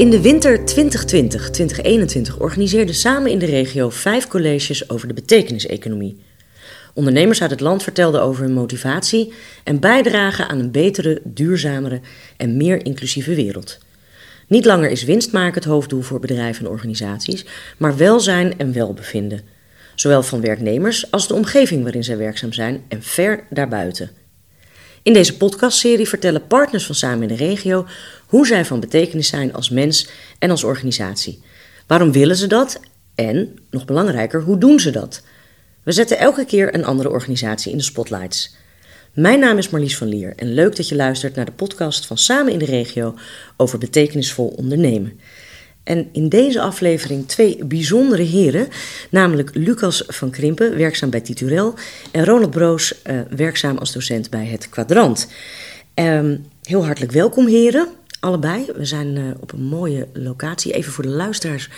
In de winter 2020-2021 organiseerden samen in de regio vijf colleges over de betekeniseconomie. Ondernemers uit het land vertelden over hun motivatie en bijdragen aan een betere, duurzamere en meer inclusieve wereld. Niet langer is winst maken het hoofddoel voor bedrijven en organisaties, maar welzijn en welbevinden. Zowel van werknemers als de omgeving waarin zij werkzaam zijn en ver daarbuiten. In deze podcastserie vertellen partners van Samen in de Regio hoe zij van betekenis zijn als mens en als organisatie. Waarom willen ze dat? En, nog belangrijker, hoe doen ze dat? We zetten elke keer een andere organisatie in de spotlights. Mijn naam is Marlies van Lier en leuk dat je luistert naar de podcast van Samen in de Regio over betekenisvol ondernemen. En in deze aflevering twee bijzondere heren, namelijk Lucas van Krimpen, werkzaam bij Titurel, en Ronald Broos, uh, werkzaam als docent bij het Kwadrant. Um, heel hartelijk welkom, heren, allebei. We zijn uh, op een mooie locatie. Even voor de luisteraars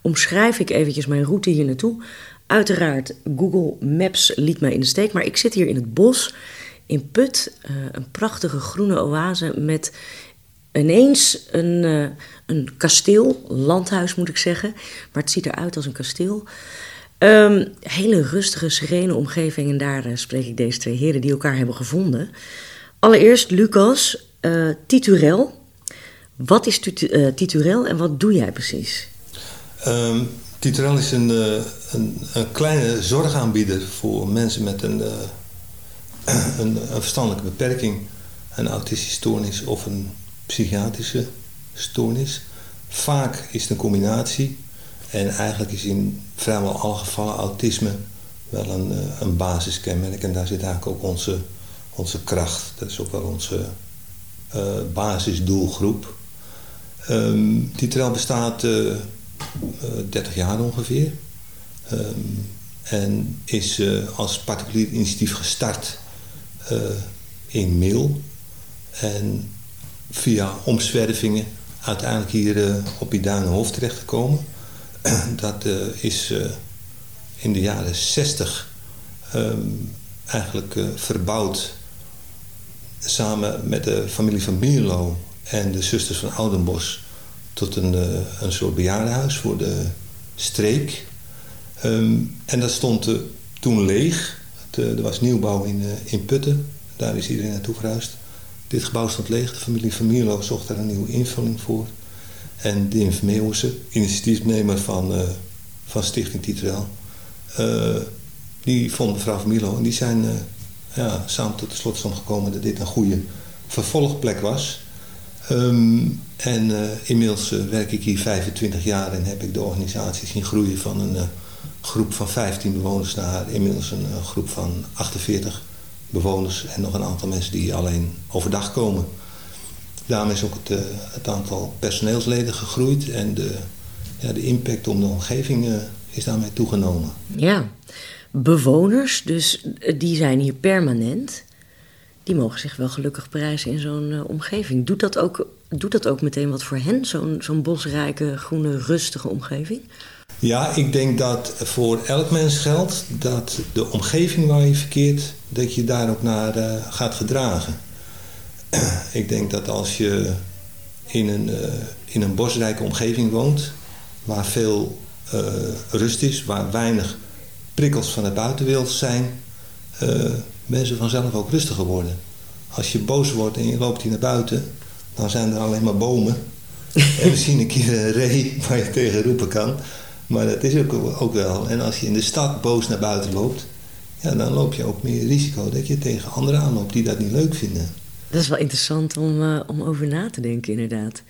omschrijf ik eventjes mijn route hier naartoe. Uiteraard, Google Maps liet mij in de steek, maar ik zit hier in het bos in Put, uh, een prachtige groene oase met ineens een, uh, een kasteel, landhuis moet ik zeggen, maar het ziet eruit als een kasteel. Um, hele rustige, serene omgeving en daar spreek ik deze twee heren die elkaar hebben gevonden. Allereerst Lucas, Titurel. Wat is Titurel en wat doe jij precies? Um, Titurel is een, een, een, kleine zorgaanbieder voor mensen met een, een, een verstandelijke beperking, een autistische stoornis of een psychiatrische stoornis. Vaak is het een combinatie. En eigenlijk is in vrijwel alle gevallen autisme wel een, eh, een basiskenmerk. En daar zit eigenlijk ook onze, onze kracht. Dat is ook wel onze uh, basisdoelgroep. Um, die bestaat uh, uh, 30 jaar ongeveer. Um, en is als particulier initiatief gestart in mail. En via omzwervingen uiteindelijk hier op Iduinenhof terechtgekomen. Dat is in de jaren 60 um, eigenlijk verbouwd samen met de familie van Mierlo en de zusters van Oudenbos tot een, een soort bejaardenhuis voor de streek. Um, en dat stond toen leeg. Het, er was nieuwbouw in, in Putten. Daar is iedereen naartoe verhuisd. Dit gebouw stond leeg. De familie Van zocht daar een nieuwe invulling voor. En Dim Vermeeuwse, initiatiefnemer van, van Stichting Titrel, die vond mevrouw Van Mierlo en die zijn ja, samen tot de slotsom gekomen dat dit een goede vervolgplek was. Um, en inmiddels werk ik hier 25 jaar en heb ik de organisatie zien groeien van een groep van 15 bewoners naar inmiddels een groep van 48 bewoners en nog een aantal mensen die alleen overdag komen. Daarom is ook het, het aantal personeelsleden gegroeid en de, ja, de impact om de omgeving is daarmee toegenomen. Ja, bewoners, dus eh, die zijn hier permanent. Die mogen zich wel gelukkig prijzen in zo'n uh, omgeving. Doet dat, ook, doet dat ook meteen wat voor hen, zo'n bosrijke, groene, rustige omgeving? Ja, ik denk dat voor elk mens geldt dat de omgeving waar je verkeert, dat je daar ook naar uh, gaat gedragen. ik denk dat als je in een, uh, in een bosrijke omgeving woont, waar veel rust is, waar weinig prikkels van de buitenwereld zijn, mensen vanzelf ook rustiger worden. Als je boos wordt en je loopt hier naar buiten, dan zijn er alleen maar bomen. en misschien een keer een ree waar je tegen roepen kan. Maar dat is ook, ook wel. En als je in de stad boos naar buiten loopt, ja, dan loop je ook meer risico dat je tegen anderen aanloopt die dat niet leuk vinden. Dat is wel interessant om, uh, om over na te denken, inderdaad.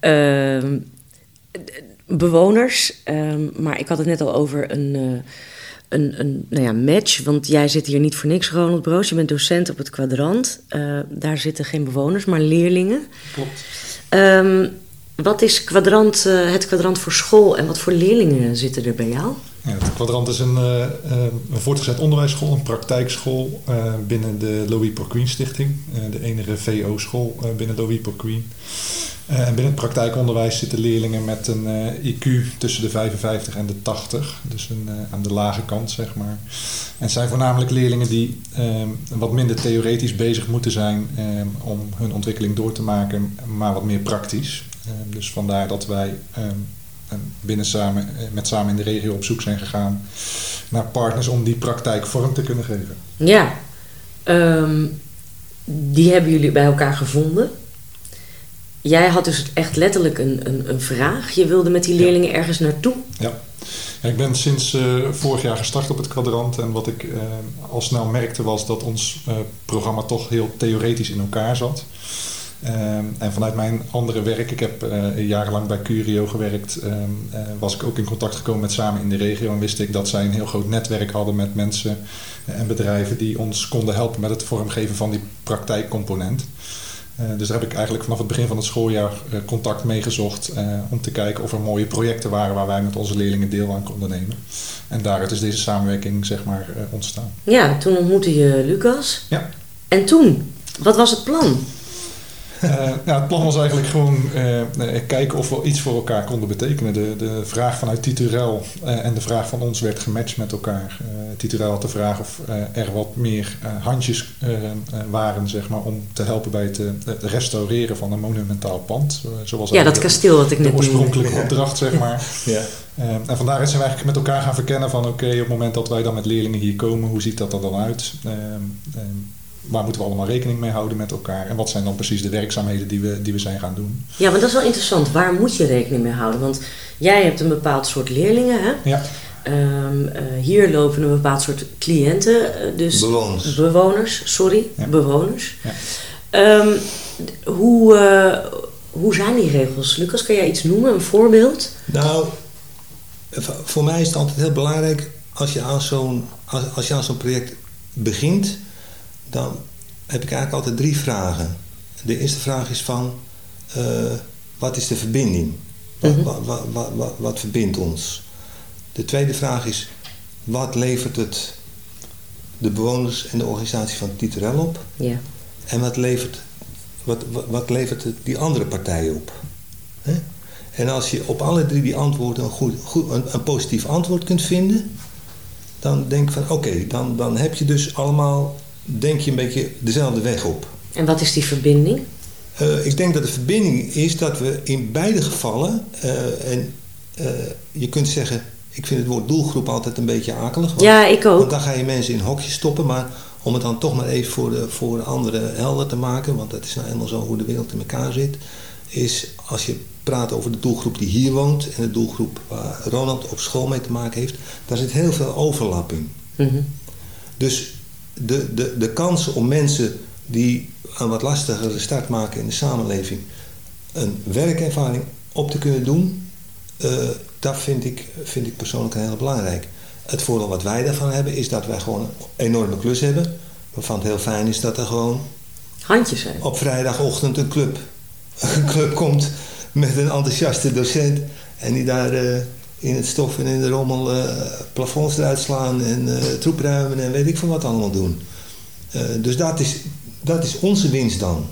Uh, bewoners, uh, maar ik had het net al over een, uh, een, een nou ja, match. Want jij zit hier niet voor niks, Ronald Broos. Je bent docent op het kwadrant. Uh, daar zitten geen bewoners, maar leerlingen. Klopt. Um, wat is kwadrant, uh, het kwadrant voor school en wat voor leerlingen zitten er bij jou? Ja, het kwadrant is een, uh, een voortgezet onderwijsschool, een praktijkschool binnen de Louis Queen Stichting. de enige VO-school binnen Louis Queen. en binnen het praktijkonderwijs zitten leerlingen met een IQ tussen de 55 en de 80. Dus een, aan de lage kant, zeg maar. En het zijn voornamelijk leerlingen die wat minder theoretisch bezig moeten zijn om hun ontwikkeling door te maken, maar wat meer praktisch. Ehm, dus vandaar dat wij ehm, binnen samen, met samen in de regio op zoek zijn gegaan naar partners om die praktijk vorm te kunnen geven. Ja, die hebben jullie bij elkaar gevonden. Jij had dus echt letterlijk een, een, een vraag. Je wilde met die leerlingen ergens naartoe. Ja. ja ik ben sinds uh, vorig jaar gestart op het kwadrant. En wat ik uh, al snel merkte was dat ons uh, programma toch heel theoretisch in elkaar zat. En vanuit mijn andere werk, ik heb jarenlang bij Curio gewerkt, was ik ook in contact gekomen met Samen in de regio. En wist ik dat zij een heel groot netwerk hadden met mensen en bedrijven die ons konden helpen met het vormgeven van die praktijkcomponent. Uh, dus daar heb ik eigenlijk vanaf het begin van het schooljaar contact mee gezocht om te kijken of er mooie projecten waren waar wij met onze leerlingen deel aan konden nemen. En daaruit is deze samenwerking zeg maar ontstaan. Ja, toen ontmoette je Lucas. Ja. En toen, wat was het plan? Uh, ja, het plan was eigenlijk gewoon uh, kijken of we iets voor elkaar konden betekenen. De, de vraag vanuit Titurel uh, en de vraag van ons werd gematcht met elkaar. Titurel had de vraag of er wat meer handjes waren zeg maar, om te helpen bij het, restaureren van een monumentaal pand. zoals ja, dat kasteel wat ik net De oorspronkelijke opdracht, zeg maar. Ja. en vandaar zijn we eigenlijk met elkaar gaan verkennen van oké, op het moment dat wij dan met leerlingen hier komen, hoe ziet dat er dan uit? Waar moeten we allemaal rekening mee houden met elkaar? En wat zijn dan precies de werkzaamheden die we, die we zijn gaan doen? Ja, maar dat is wel interessant. Waar moet je rekening mee houden? Want jij hebt een bepaald soort leerlingen, hè? Ja. Um, uh, hier lopen een bepaald soort cliënten. Uh, dus bewoners. Bewoners, sorry. Ja. Bewoners. Ja. Um, hoe, uh, hoe zijn die regels? Lucas, kan jij iets noemen? Een voorbeeld? Nou, voor mij is het altijd heel belangrijk... als je aan zo'n, als, als je aan zo'n project begint dan heb ik eigenlijk altijd drie vragen. De eerste vraag is van, uh, wat is de verbinding? Wat, mm -hmm. wat, wat, wat, wat, verbindt ons? De tweede vraag is, wat levert het de bewoners en de organisatie van Titerel op? Ja. En wat levert, wat, wat, levert het die andere partijen op? He? En als je op alle drie die antwoorden een, goed, goed, een, een positief antwoord kunt vinden... dan denk ik van, oké, dan, dan heb je dus allemaal denk je een beetje dezelfde weg op. En wat is die verbinding? Uh, ik denk dat de verbinding is dat we in beide gevallen, uh, en uh, je kunt zeggen, ik vind het woord doelgroep altijd een beetje akelig. Want, ja, ik ook. Want dan ga je mensen in hokjes stoppen, maar om het dan toch maar even voor de, voor de anderen helder te maken, want dat is nou eenmaal zo hoe de wereld in elkaar zit, is als je praat over de doelgroep die hier woont en de doelgroep waar Ronald op school mee te maken heeft, daar zit heel veel overlapping. Mm -hmm. Dus de, de, de kans om mensen die een wat lastigere start maken in de samenleving een werkervaring op te kunnen doen, uh, dat vind ik, vind ik persoonlijk heel belangrijk. Het voordeel wat wij daarvan hebben is dat wij gewoon een enorme klus hebben. Waarvan het heel fijn is dat er gewoon handjes zijn. Op vrijdagochtend een club, een club komt met een enthousiaste docent en die daar uh, in het stof en in de rommel uh, plafonds eruit slaan en uh, troep ruimen en weet ik van wat allemaal doen. Uh, dus dat is, dat is onze winst dan.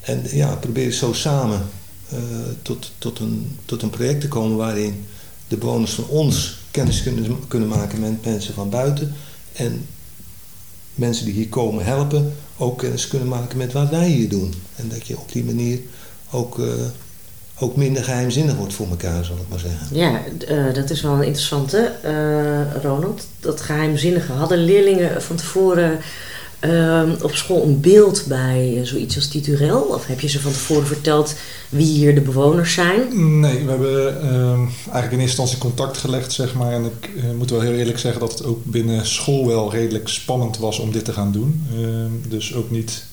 en ja, probeer zo samen tot, tot, een, tot een project te komen waarin de bewoners van ons kennis kunnen, kunnen maken met mensen van buiten. En mensen die hier komen helpen ook kennis kunnen maken met wat wij hier doen. En dat je op die manier ook ook minder geheimzinnig wordt voor elkaar, zal ik maar zeggen. Ja, uh, dat is wel een interessante, uh, Ronald. Dat geheimzinnige. Hadden leerlingen van tevoren uh, op school een beeld bij zoiets als Titurel? Of heb je ze van tevoren verteld wie hier de bewoners zijn? Nee, we hebben ehm, eigenlijk in eerste instantie contact gelegd, zeg maar. En ik moet wel heel eerlijk zeggen dat het ook binnen school wel redelijk spannend was om dit te gaan doen. Ehm, dus ook niet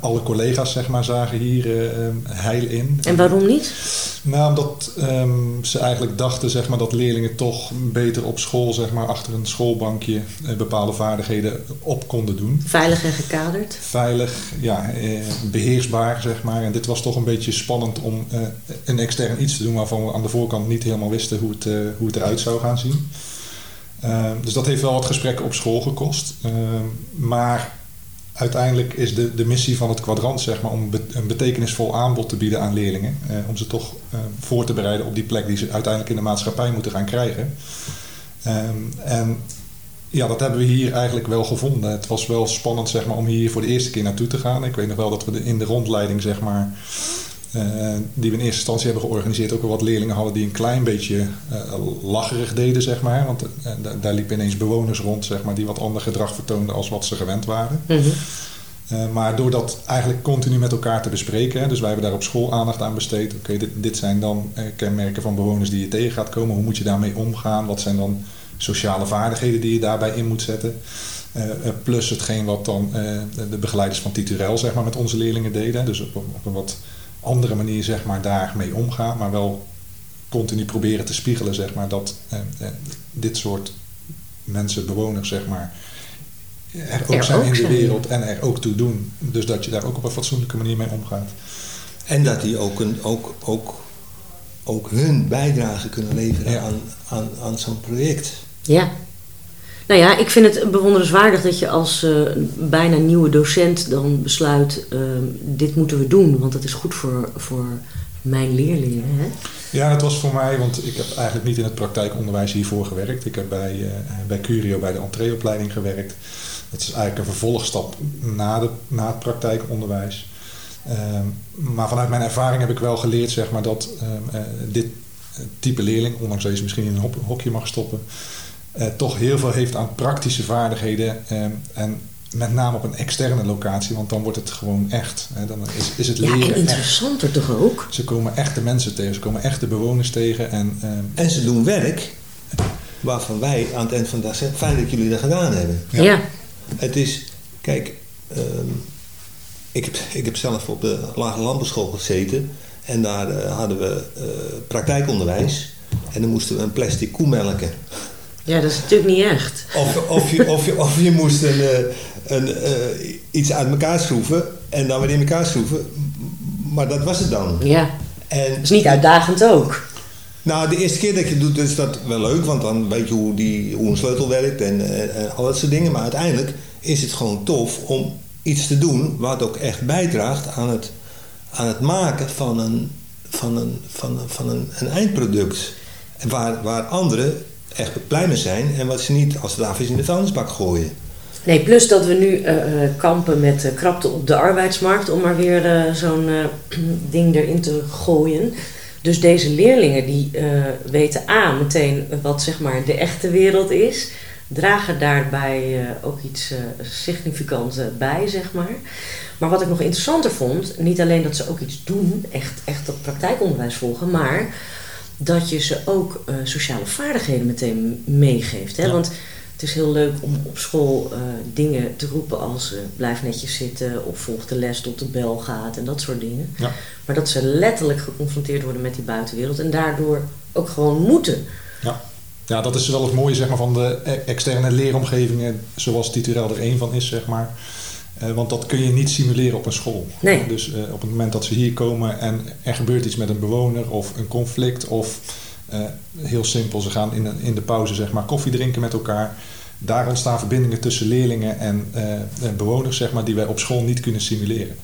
alle collega's zeg maar, zagen hier uh, heil in. En waarom niet? Nou, omdat um, ze eigenlijk dachten zeg maar, dat leerlingen toch beter op school zeg maar, achter een schoolbankje bepaalde vaardigheden op konden doen. Veilig en gekaderd? Veilig, ja, beheersbaar zeg maar. En dit was toch een beetje spannend om een extern iets te doen waarvan we aan de voorkant niet helemaal wisten hoe het, hoe het eruit zou gaan zien. Ehm, dus dat heeft wel wat gesprekken op school gekost. Ehm, maar uiteindelijk is de, de missie van het kwadrant zeg maar, om een betekenisvol aanbod te bieden aan leerlingen. Eh, om ze toch eh, voor te bereiden op die plek die ze uiteindelijk in de maatschappij moeten gaan krijgen. Um, en ja, dat hebben we hier eigenlijk wel gevonden. Het was wel spannend zeg maar, om hier voor de eerste keer naartoe te gaan. Ik weet nog wel dat we in de rondleiding zeg maar, die we in eerste instantie hebben georganiseerd. Ook wel wat leerlingen hadden die een klein beetje lacherig deden, zeg maar. Want daar liepen ineens bewoners rond, zeg maar, die wat ander gedrag vertoonden als wat ze gewend waren. Mhm. Uh, maar door dat eigenlijk continu met elkaar te bespreken, hè, dus wij hebben daar op school aandacht aan besteed. Oké, dit, dit, zijn dan uh, kenmerken van bewoners die je tegen gaat komen. Hoe moet je daarmee omgaan? Wat zijn dan sociale vaardigheden die je daarbij in moet zetten? Uh, plus hetgeen wat dan de begeleiders van Titurel zeg maar, met onze leerlingen deden. Dus op, op, een wat andere manier zeg maar, daarmee omgaan, maar wel continu proberen te spiegelen zeg maar, dat dit soort mensen, bewoners, zeg maar, er ook zijn in de wereld en er ook toe doen. Dus dat je daar ook op een fatsoenlijke manier mee omgaat. En dat die ook, een, ook, ook, ook hun bijdrage kunnen leveren aan, aan, aan zo'n project. Ja. Nou ja, ik vind het bewonderenswaardig dat je als uh, bijna nieuwe docent dan besluit: uh, dit moeten we doen, want het is goed voor, voor mijn leerlingen. Hè? Ja, het was voor mij, want ik heb eigenlijk niet in het praktijkonderwijs hiervoor gewerkt. Ik heb bij, uh, bij Curio bij de entreeopleiding gewerkt. Het is eigenlijk een vervolgstap na, de, na het praktijkonderwijs. Ehm, maar vanuit mijn ervaring heb ik wel geleerd zeg maar, dat ehm, eh, dit type leerling, ondanks dat je ze misschien in een hokje mag stoppen, uh, toch heel veel heeft aan praktische vaardigheden. Ehm, en met name op een externe locatie, want dan wordt het gewoon echt. Hè, dan is, is het leren. Ja, en interessanter toch ook? Ze komen echte mensen tegen, ze komen echte bewoners tegen. En, en ze doen werk waarvan wij aan het eind van de dag zeggen: fijn dat jullie dat gedaan hebben. ja. Het is, kijk, ehm, ik, heb, ik heb zelf op de lage landbouwschool gezeten. En daar uh, hadden we uh, praktijkonderwijs. En dan moesten we een plastic koe melken. Ja, dat is natuurlijk niet echt. Of, of, je, of, je, of je moest een, eh, een, iets uit elkaar schroeven. En dan weer in elkaar schroeven. Maar dat was het dan. Ja. En, dat is niet uitdagend ook. Nou, de eerste keer dat je het doet is dat wel leuk, want dan weet je hoe, die, hoe een sleutel werkt en, en, al dat soort dingen. Maar uiteindelijk is het gewoon tof om iets te doen wat ook echt bijdraagt aan het, aan het maken van een, van een, van een, van een, een eindproduct. Waar, waar anderen echt blij mee zijn en wat ze niet als is in de vuilnisbak gooien. Nee, plus dat we nu uh, kampen met uh, krapte op de arbeidsmarkt, om maar weer zo'n ding erin te gooien. Dus deze leerlingen die weten A meteen wat zeg maar de echte wereld is, dragen daarbij ook iets significants bij, zeg maar. Maar wat ik nog interessanter vond, niet alleen dat ze ook iets doen, echt, echt dat praktijkonderwijs volgen, maar dat je ze ook sociale vaardigheden meteen meegeeft. Hè? Want het is heel leuk om op school uh, dingen te roepen als uh, blijf netjes zitten of volg de les tot de bel gaat en dat soort dingen. Ja. Maar dat ze letterlijk geconfronteerd worden met die buitenwereld en daardoor ook gewoon moeten. Ja, ja dat is wel het mooie zeg maar, van de e-, externe leeromgevingen zoals Titurel er één van is. Zeg maar. Uh, want dat kun je niet simuleren op een school. Nee. Dus op het moment dat ze hier komen en er gebeurt iets met een bewoner of een conflict of uh, heel simpel, ze gaan in, in de pauze zeg maar, koffie drinken met elkaar. Daar ontstaan verbindingen tussen leerlingen en, en, bewoners zeg maar, die wij op school niet kunnen simuleren.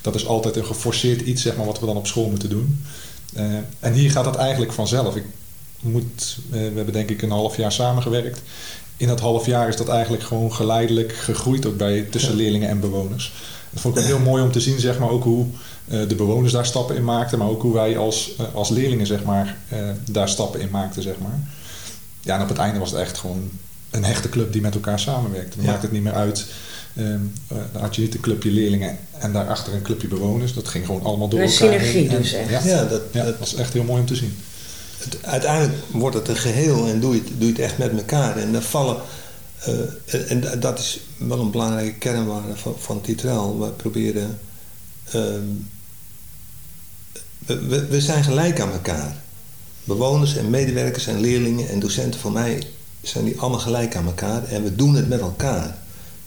Dat is altijd een geforceerd iets zeg maar, wat we dan op school moeten doen. En hier gaat dat eigenlijk vanzelf. Ik moet, we hebben denk ik een half jaar samengewerkt. In dat half jaar is dat eigenlijk gewoon geleidelijk gegroeid ook bij, tussen leerlingen en bewoners. Dat vond ik heel mooi om te zien, zeg maar, ook hoe eh, de bewoners daar stappen in maakten, maar ook hoe wij als, eh, als leerlingen zeg maar, eh, daar stappen in maakten. Zeg maar. Ja, en op het einde was het echt gewoon een hechte club die met elkaar samenwerkte. Dan maakt het niet meer uit. Um, dan had je niet een clubje leerlingen en daarachter een clubje bewoners. Dat ging gewoon allemaal door een elkaar synergie dus echt. Ja, ja, dat, ja, dat was echt heel mooi om te zien. Uiteindelijk wordt het een geheel en doe je het, doe je het echt met elkaar. En dan vallen... Uh, en dat is wel een belangrijke kernwaarde van, van Titrel. We proberen ehm, we, we, zijn gelijk aan elkaar. Bewoners en medewerkers en leerlingen en docenten van mij zijn die allemaal gelijk aan elkaar en we doen het met elkaar.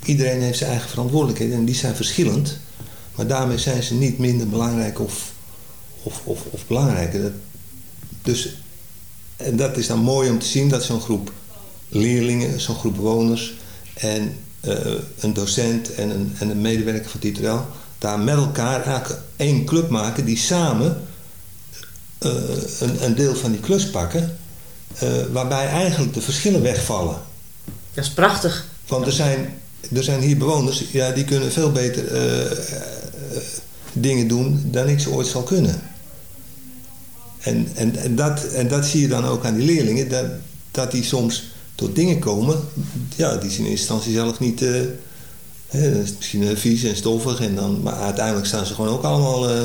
Iedereen heeft zijn eigen verantwoordelijkheden en die zijn verschillend, maar daarmee zijn ze niet minder belangrijk of, of, of, of belangrijker. dus, en dat is dan mooi om te zien dat zo'n groep leerlingen, zo'n groep bewoners en uh, een docent en een, en een medewerker van Titrel daar met elkaar eigenlijk één club maken die samen uh, een, een, deel van die klus pakken, uh, waarbij eigenlijk de verschillen wegvallen. Dat is prachtig. Want er zijn, er zijn hier bewoners, ja, die kunnen veel beter dingen doen dan ik ze ooit zal kunnen. En, en, en, dat, en dat zie je dan ook aan die leerlingen, dat, dat die soms tot dingen komen, ja, die ze in eerste instantie zelf niet. Uh, hè, misschien vies en stoffig, en dan, maar uiteindelijk staan ze gewoon ook allemaal uh,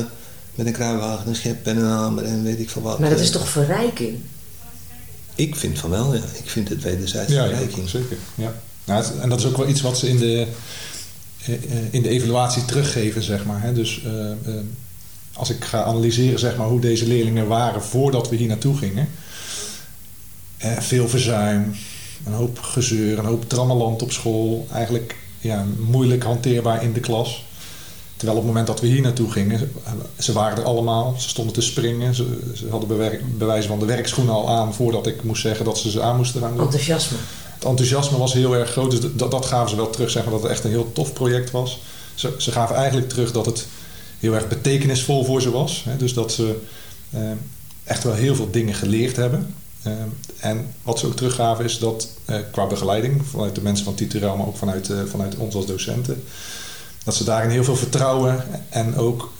met een kruiwagen, een schep en een hamer en weet ik veel wat. Maar dat is toch verrijking? Ik vind van wel, ja. Ik vind het wederzijds ja, verrijking. Ja, zeker. Ja. Nou, en dat is ook wel iets wat ze in de, in de evaluatie teruggeven, zeg maar. Hè. Dus uh, als ik ga analyseren zeg maar, hoe deze leerlingen waren voordat we hier naartoe gingen. Eh, veel verzuim, een hoop gezeur, een hoop trammeland op school. Eigenlijk ja, moeilijk hanteerbaar in de klas. Terwijl op het moment dat we hier naartoe gingen, ze waren er allemaal. Ze stonden te springen. Ze, ze hadden bewijzen van de werkschoenen al aan voordat ik moest zeggen dat ze ze aan moesten gaan doen. Enthousiasme. Het enthousiasme was heel erg groot. Dus dat, dat gaven ze wel terug, zeg maar, dat het echt een heel tof project was. Ze, ze gaven eigenlijk terug dat het heel erg betekenisvol voor ze was. Hè? Dus dat ze uh, echt wel heel veel dingen geleerd hebben. Uh, en wat ze ook teruggaven is dat uh, qua begeleiding, vanuit de mensen van Tituraal, maar ook vanuit, vanuit ons als docenten, dat ze daarin heel veel vertrouwen en ook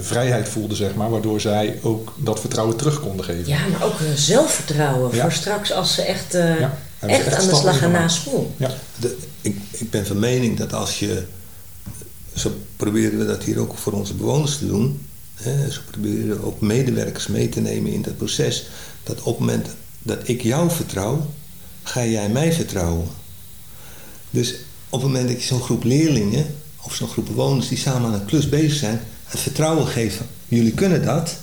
vrijheid voelden, zeg maar, waardoor zij ook dat vertrouwen terug konden geven. Ja, maar ook zelfvertrouwen ja. voor straks als ze echt, ja, echt, echt, aan de slag gaan na school. Ja. De, ik, ik ben van mening dat als je zo proberen we dat hier ook voor onze bewoners te doen. Hè. Zo proberen we ook medewerkers mee te nemen in dat proces. Dat op het moment dat ik jou vertrouw, ga jij mij vertrouwen. Dus op het moment dat je zo'n groep leerlingen of zo'n groep bewoners die samen aan een klus bezig zijn, het vertrouwen geven, jullie kunnen dat,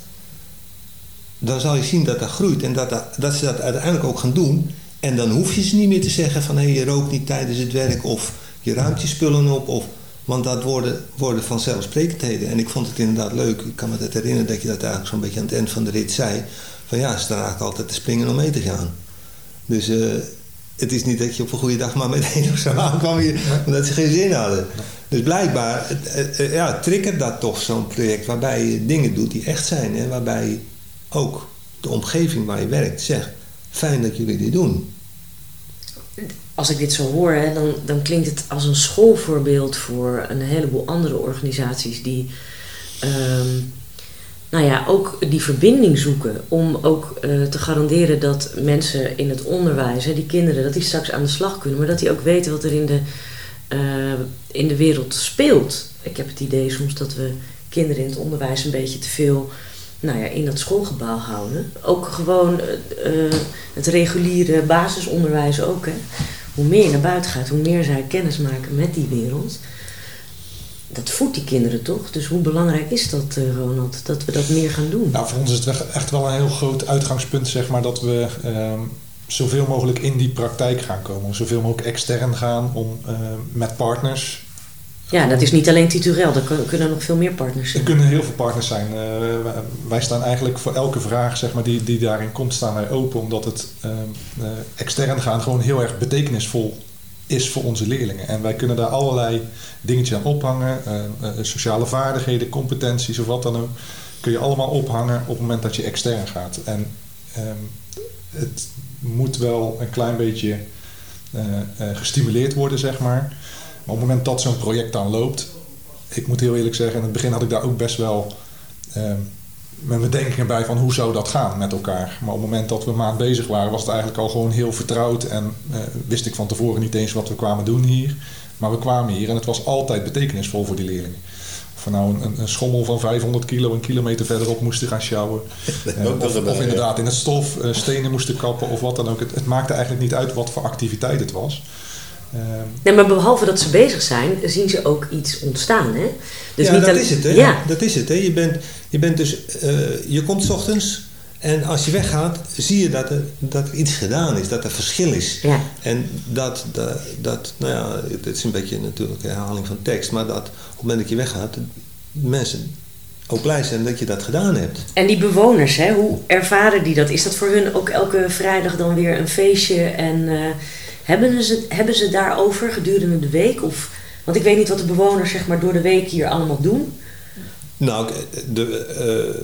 dan zal je zien dat dat groeit en dat, dat, ze dat uiteindelijk ook gaan doen. En dan hoef je ze niet meer te zeggen van hé, je rookt niet tijdens het werk of je ruimt je spullen op of want dat worden, worden vanzelfsprekendheden. En ik vond het inderdaad leuk. Ik kan me het herinneren dat je dat eigenlijk zo'n beetje aan het eind van de rit zei. Van ja, ze staan eigenlijk altijd te springen om mee te gaan. Dus uh, het is niet dat je op een goede dag maar meteen of zo aankwam hier, omdat ze geen zin hadden. Dus blijkbaar uh, ja, triggert dat toch zo'n project waarbij je dingen doet die echt zijn. En waarbij ook de omgeving waar je werkt zegt, fijn dat jullie dit doen als ik dit zo hoor, hè, dan, dan klinkt het als een schoolvoorbeeld voor een heleboel andere organisaties die ehm, nou ja, ook die verbinding zoeken om ook uh, te garanderen dat mensen in het onderwijs, hè, die kinderen, dat die straks aan de slag kunnen, maar dat die ook weten wat er in de, uh, in de wereld speelt. Ik heb het idee soms dat we kinderen in het onderwijs een beetje te veel nou ja, in dat schoolgebouw houden. Ook gewoon uh, het reguliere basisonderwijs ook. Hè hoe meer je naar buiten gaat, hoe meer zij kennis maken met die wereld. Dat voedt die kinderen toch? Dus hoe belangrijk is dat, uh, Ronald, dat we dat meer gaan doen? Nou, voor ons is het echt wel een heel groot uitgangspunt, zeg maar, dat we uh, zoveel mogelijk in die praktijk gaan komen. Zoveel mogelijk extern gaan om uh, met partners ja, dat is niet alleen Titurel, er kunnen nog veel meer partners zijn. Er kunnen heel veel partners zijn. Uh, wij staan eigenlijk voor elke vraag zeg maar, die, die daarin komt, staan wij open. Omdat het uh, extern gaan gewoon heel erg betekenisvol is voor onze leerlingen. En wij kunnen daar allerlei dingetjes aan ophangen. sociale vaardigheden, competenties of wat dan ook. Kun je allemaal ophangen op het moment dat je extern gaat. En ehm, het moet wel een klein beetje gestimuleerd worden, zeg maar op het moment dat zo'n project dan loopt, ik moet heel eerlijk zeggen, in het begin had ik daar ook best wel uh, mijn bedenkingen bij van hoe zou dat gaan met elkaar. Maar op het moment dat we een maand bezig waren, was het eigenlijk al gewoon heel vertrouwd en uh, wist ik van tevoren niet eens wat we kwamen doen hier. Maar we kwamen hier en het was altijd betekenisvol voor die leerlingen. Of we nou een, een schommel van 500 kilo een kilometer verderop moesten gaan sjouwen. Uh, of, of, inderdaad in het stof stenen moesten kappen of wat dan ook. Het, het maakte eigenlijk niet uit wat voor activiteit het was. Ehm, nee, maar behalve dat ze bezig zijn, zien ze ook iets ontstaan. Hè? Dus ja, dat is het. Hè? Ja. Dat is het. Hè? Je, bent, je, bent dus, uh, je komt s ochtends en als je weggaat, zie je dat er, dat er iets gedaan is, dat er verschil is. Ja. En dat, dat, dat, nou ja, het is een beetje natuurlijk een herhaling van tekst, maar dat op het moment dat je weggaat, mensen ook blij zijn dat je dat gedaan hebt. En die bewoners, hè, hoe ervaren die dat? Is dat voor hun ook elke vrijdag dan weer een feestje en... Uh, hebben ze, hebben ze daarover gedurende de week? Of, want ik weet niet wat de bewoners zeg maar, door de week hier allemaal doen. Nou, de,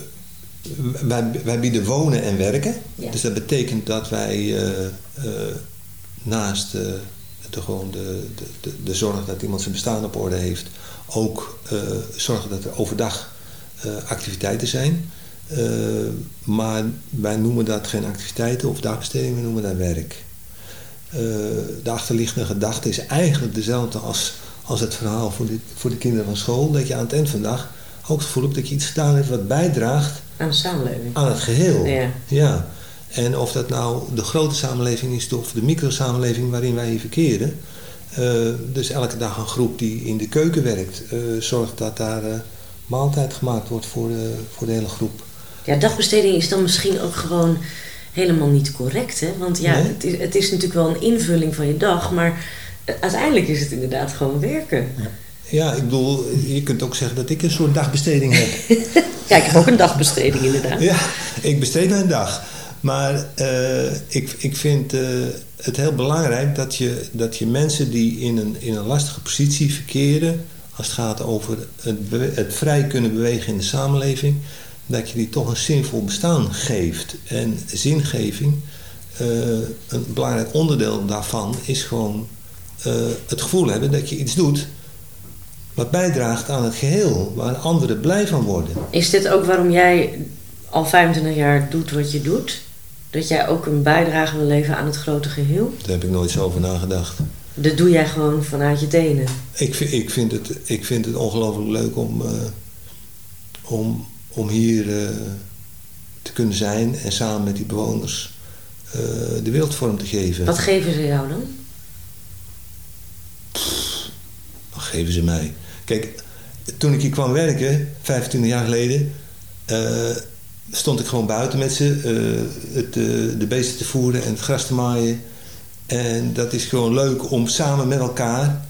uh, wij, wij bieden wonen en werken. Dus dat betekent dat wij uh, uh, naast de, gewoon de, de, de, zorg dat iemand zijn bestaan op orde heeft, ook zorgen dat er overdag activiteiten zijn. maar wij noemen dat geen activiteiten of dagbesteding, we noemen dat werk. De achterliggende gedachte is eigenlijk dezelfde als, als het verhaal voor de, voor de kinderen van school. Dat je aan het eind van de dag ook het gevoel hebt dat je iets gedaan hebt wat bijdraagt aan de samenleving. Aan het geheel. Ja. ja. En of dat nou de grote samenleving is of de microsamenleving waarin wij hier verkeren. Uh, dus elke dag een groep die in de keuken werkt, uh, zorgt dat daar uh, maaltijd gemaakt wordt voor de, voor de hele groep. Ja, dagbesteding is dan misschien ook gewoon helemaal niet correct, hè? Want ja, het, is, het is natuurlijk wel een invulling van je dag, maar uiteindelijk is het inderdaad gewoon werken. Ja. Ja, ik bedoel, je kunt ook zeggen dat ik een soort dagbesteding heb. ja, ik heb ook een dagbesteding inderdaad. Ja, ik besteed een dag. Maar uh, ik, ik vind uh, het heel belangrijk dat je, dat je mensen die in een, in een lastige positie verkeren... als het gaat over het, het vrij kunnen bewegen in de samenleving... dat je die toch een zinvol bestaan geeft. En zingeving, uh, een belangrijk onderdeel daarvan is gewoon het gevoel hebben dat je iets doet wat bijdraagt aan het geheel, waar anderen blij van worden. Is dit ook waarom jij al 25 jaar doet wat je doet? Dat jij ook een bijdrage wil leveren aan het grote geheel? Daar heb ik nooit zo over nagedacht. Dat doe jij gewoon vanuit je tenen? Ik, ik, vind, het, ik vind het ongelooflijk leuk om, uh, om, om hier uh, te kunnen zijn en samen met die bewoners uh, de wereld vorm te geven. Wat geven ze jou dan? Pff, wat geven ze mij? Kijk, toen ik hier kwam werken, 25 jaar geleden, uh, stond ik gewoon buiten met ze, het, de beesten te voeren en het gras te maaien. En dat is gewoon leuk om samen met elkaar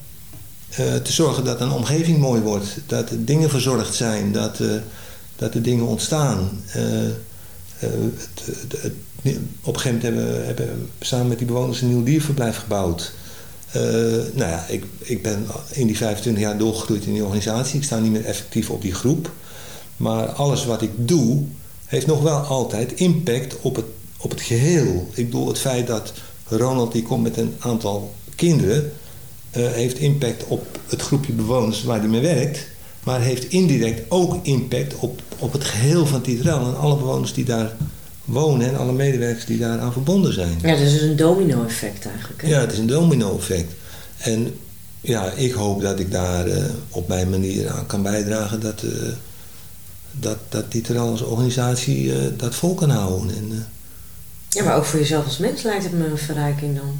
te zorgen dat een omgeving mooi wordt. Dat er dingen verzorgd zijn, dat, dat er dingen ontstaan. Het, het, op een gegeven moment hebben we hebben samen met die bewoners een nieuw dierverblijf gebouwd. Uh, nou ja, ik, ik ben in die 25 jaar doorgegroeid in die organisatie. Ik sta niet meer effectief op die groep. Maar alles wat ik doe, heeft nog wel altijd impact op het, op het geheel. Ik bedoel, het feit dat Ronald die komt met een aantal kinderen... Heeft impact op het groepje bewoners waar hij mee werkt... maar heeft indirect ook impact op, op het geheel van Tietrel... en alle bewoners die daar wonen en alle medewerkers die daaraan verbonden zijn. Ja, dus een domino-effect eigenlijk. Hè? Ja, het is een domino-effect. En ja, ik hoop dat ik daar uh, op mijn manier aan kan bijdragen dat, uh, dat, dat als organisatie uh, dat vol kan houden. En, ja, maar ook voor jezelf als mens lijkt het me een verrijking dan.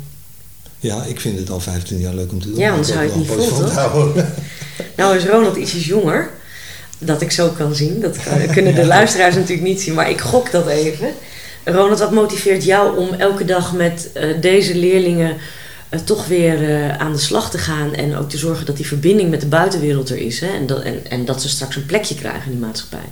Ja, ik vind het al 15 jaar leuk om te doen. Ja, anders zou je het niet vol, toch? nou is Ronald ietsjes jonger dat ik zo kan zien. Dat kunnen de luisteraars natuurlijk niet zien, maar ik gok dat even. Ronald, wat motiveert jou om elke dag met uh, deze leerlingen uh, toch weer uh, aan de slag te gaan en ook te zorgen dat die verbinding met de buitenwereld er is hè? En, dat, en, en dat ze straks een plekje krijgen in die maatschappij?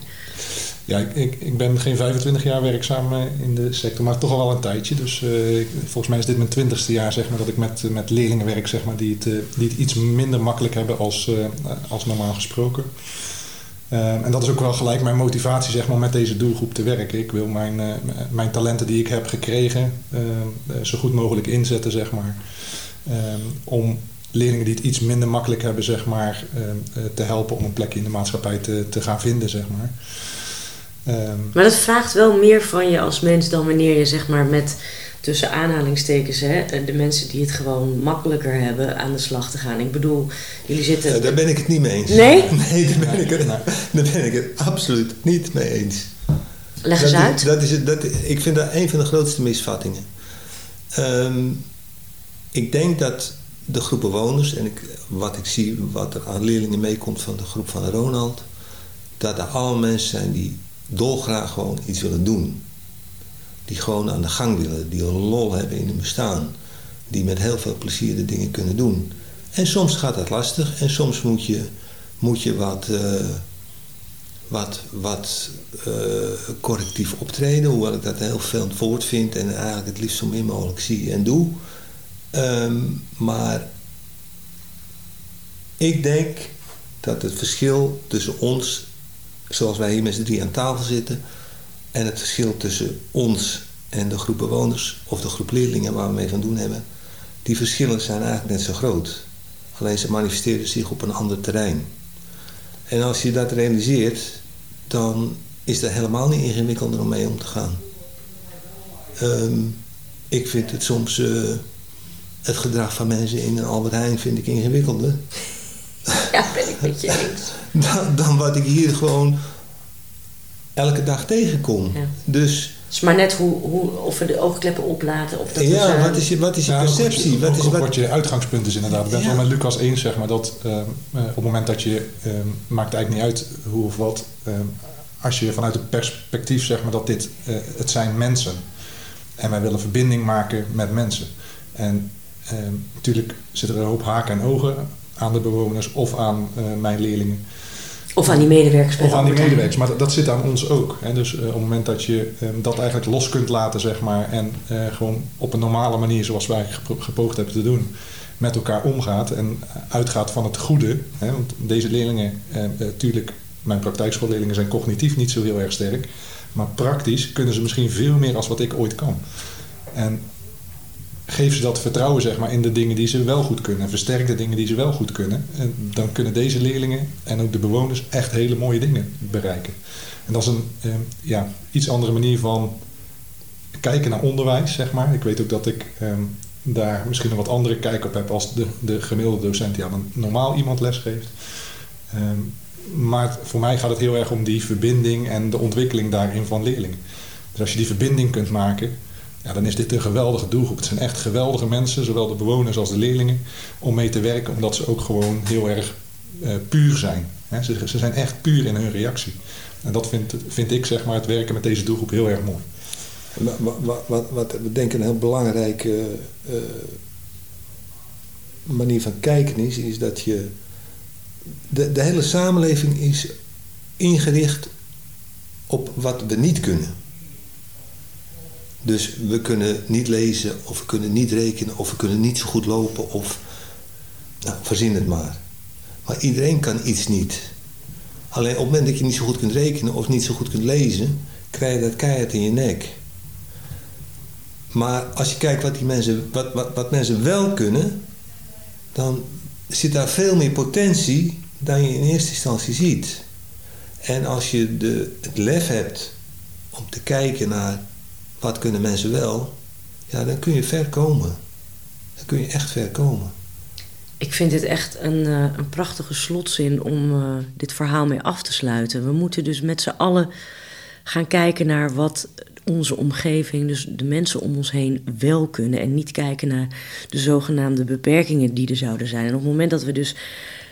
Ja, ik, ik, ben geen 25 jaar werkzaam in de sector, maar toch al wel een tijdje. Dus uh, volgens mij is dit mijn twintigste jaar zeg maar, dat ik met, met leerlingen werk zeg maar, die, het, uh, die het iets minder makkelijk hebben als, als normaal gesproken. Uh, en dat is ook wel gelijk mijn motivatie zeg maar, met deze doelgroep te werken. Ik wil mijn, mijn talenten die ik heb gekregen uh, zo goed mogelijk inzetten, zeg maar. Ehm, om leerlingen die het iets minder makkelijk hebben, zeg maar, ehm, te helpen om een plekje in de maatschappij te, te gaan vinden, zeg maar. Ehm, maar dat vraagt wel meer van je als mens dan wanneer je zeg maar met tussen aanhalingstekens, hè, de mensen die het gewoon makkelijker hebben aan de slag te gaan. Ik bedoel, jullie zitten. Ja, daar ben ik het niet mee eens. Nee? Nee, daar ben ik het, daar ben ik het absoluut niet mee eens. Leg eens dat, uit. Dat is het, dat, ik vind dat een van de grootste misvattingen. Um, ik denk dat de groep bewoners, en ik, wat ik zie, wat er aan leerlingen meekomt van de groep van Ronald, dat er allemaal mensen zijn die dolgraag gewoon iets willen doen die gewoon aan de gang willen, die lol hebben in hun bestaan, die met heel veel plezier de dingen kunnen doen. En soms gaat dat lastig en soms moet je, moet je wat, uh, wat, wat uh, correctief optreden, hoewel ik dat heel veel woord vind en eigenlijk het liefst zo min mogelijk zie en doe. Um, maar ik denk dat het verschil tussen ons, zoals wij hier met z'n drie aan tafel zitten, en het verschil tussen ons en de groep bewoners of de groep leerlingen waar we mee van doen hebben, die verschillen zijn eigenlijk net zo groot. Alleen ze manifesteren zich op een ander terrein. En als je dat realiseert, dan is er helemaal niet ingewikkelder om mee om te gaan. Ehm, ik vind het soms, eh, het gedrag van mensen in een Albert Heijn vind ik ingewikkelder. Ja, ben ik met je eens. Dan, dan wat ik hier gewoon elke dag tegenkom. Ja. Dus Het is maar net hoe, hoe, of we de oogkleppen oplaten. Of dat ja, wat is je, wat is je ook perceptie? Wat, is, wat, wat je uitgangspunt is inderdaad. Ik ben het Ja. wel met Lucas eens, zeg maar, dat ehm, eh, op het moment dat je, ehm, maakt eigenlijk niet uit hoe of wat, ehm, als je vanuit het perspectief, zeg maar, dat dit, eh, het zijn mensen. En wij willen verbinding maken met mensen. En ehm, natuurlijk zitten er een hoop haken en ogen aan de bewoners of aan eh, mijn leerlingen. Of aan die medewerkers Of aan die medewerkers, maar dat, dat zit aan ons ook. Hè. Dus eh, op het moment dat je eh, dat eigenlijk los kunt laten, zeg maar, en eh, gewoon op een normale manier, zoals wij gepoogd hebben te doen, met elkaar omgaat en uitgaat van het goede. Hè. Want deze leerlingen, natuurlijk, mijn praktijkschoolleerlingen zijn cognitief niet zo heel erg sterk, maar praktisch kunnen ze misschien veel meer als wat ik ooit kan. En geef ze dat vertrouwen zeg maar, in de dingen die ze wel goed kunnen. En versterk de dingen die ze wel goed kunnen. En dan kunnen deze leerlingen en ook de bewoners echt hele mooie dingen bereiken. En dat is een eh, ja, iets andere manier van kijken naar onderwijs, zeg maar. Ik weet ook dat ik eh, daar misschien een wat andere kijk op heb als de, de gemiddelde docent die aan een normaal iemand lesgeeft. Eh, maar voor mij gaat het heel erg om die verbinding en de ontwikkeling daarin van leerlingen. Dus als je die verbinding kunt maken, ja, dan is dit een geweldige doelgroep. Het zijn echt geweldige mensen, zowel de bewoners als de leerlingen, om mee te werken, omdat ze ook gewoon heel erg eh, puur zijn. Ze, ze zijn echt puur in hun reactie. En dat vind, vind ik, zeg maar, het werken met deze doelgroep heel erg mooi. wat, wat, wat, wat we denken een heel belangrijke eh, manier van kijken is, is dat je. De, de hele samenleving is ingericht op wat we niet kunnen. Dus we kunnen niet lezen, of we kunnen niet rekenen, of we kunnen niet zo goed lopen, of. Nou, verzin het maar. Maar iedereen kan iets niet. Alleen op het moment dat je niet zo goed kunt rekenen of niet zo goed kunt lezen, krijg je dat keihard in je nek. Maar als je kijkt wat, die mensen, wat, wat, wat mensen wel kunnen, dan zit daar veel meer potentie dan je in eerste instantie ziet. En als je de, het lef hebt om te kijken naar wat kunnen mensen wel, ja, dan kun je ver komen. Dan kun je echt ver komen. Ik vind dit echt een, eh, een prachtige slotzin om eh, dit verhaal mee af te sluiten. We moeten dus met z'n allen gaan kijken naar wat onze omgeving, dus de mensen om ons heen, wel kunnen. En niet kijken naar de zogenaamde beperkingen die er zouden zijn. En op het moment dat we dus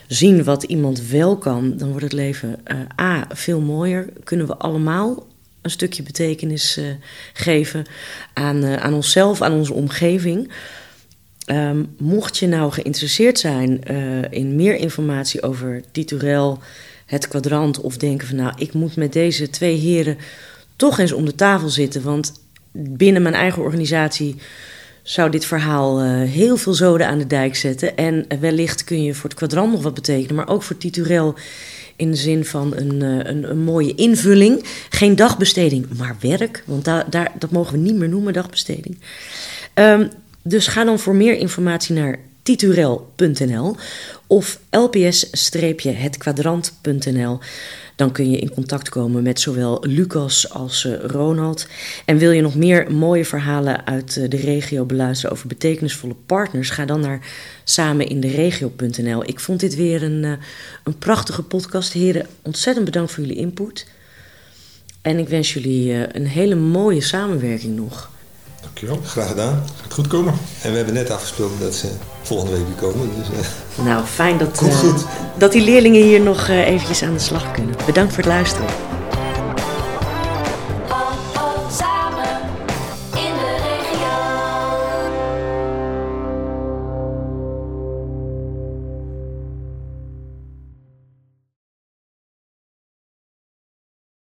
zien wat iemand wel kan, dan wordt het leven eh, A, veel mooier. Kunnen we allemaal een stukje betekenis eh, geven aan, eh, aan onszelf, aan onze omgeving. Um, mocht je nou geïnteresseerd zijn uh, in meer informatie over Titurel, het kwadrant, of denken van nou, ik moet met deze twee heren toch eens om de tafel zitten, want binnen mijn eigen organisatie zou dit verhaal heel veel zoden aan de dijk zetten. En wellicht kun je voor het kwadrant nog wat betekenen, maar ook voor Titurel in de zin van een, uh, een, een, mooie invulling. Geen dagbesteding, maar werk, want daar, daar, dat mogen we niet meer noemen, dagbesteding. Um, dus ga dan voor meer informatie naar titurel.nl of lps-hetkwadrant.nl. Dan kun je in contact komen met zowel Lucas als uh, Ronald. En wil je nog meer mooie verhalen uit uh, de regio beluisteren over betekenisvolle partners? Ga dan naar sameninderegio.nl. Ik vond dit weer een, uh, een prachtige podcast. Heren, ontzettend bedankt voor jullie input. En ik wens jullie een hele mooie samenwerking nog. Dankjewel. Graag gedaan. Gaat goed komen. En we hebben net afgesproken dat ze volgende week weer komen. Dus, uh... Nou, fijn dat, uh, dat die leerlingen hier nog uh, eventjes aan de slag kunnen. Bedankt voor het luisteren.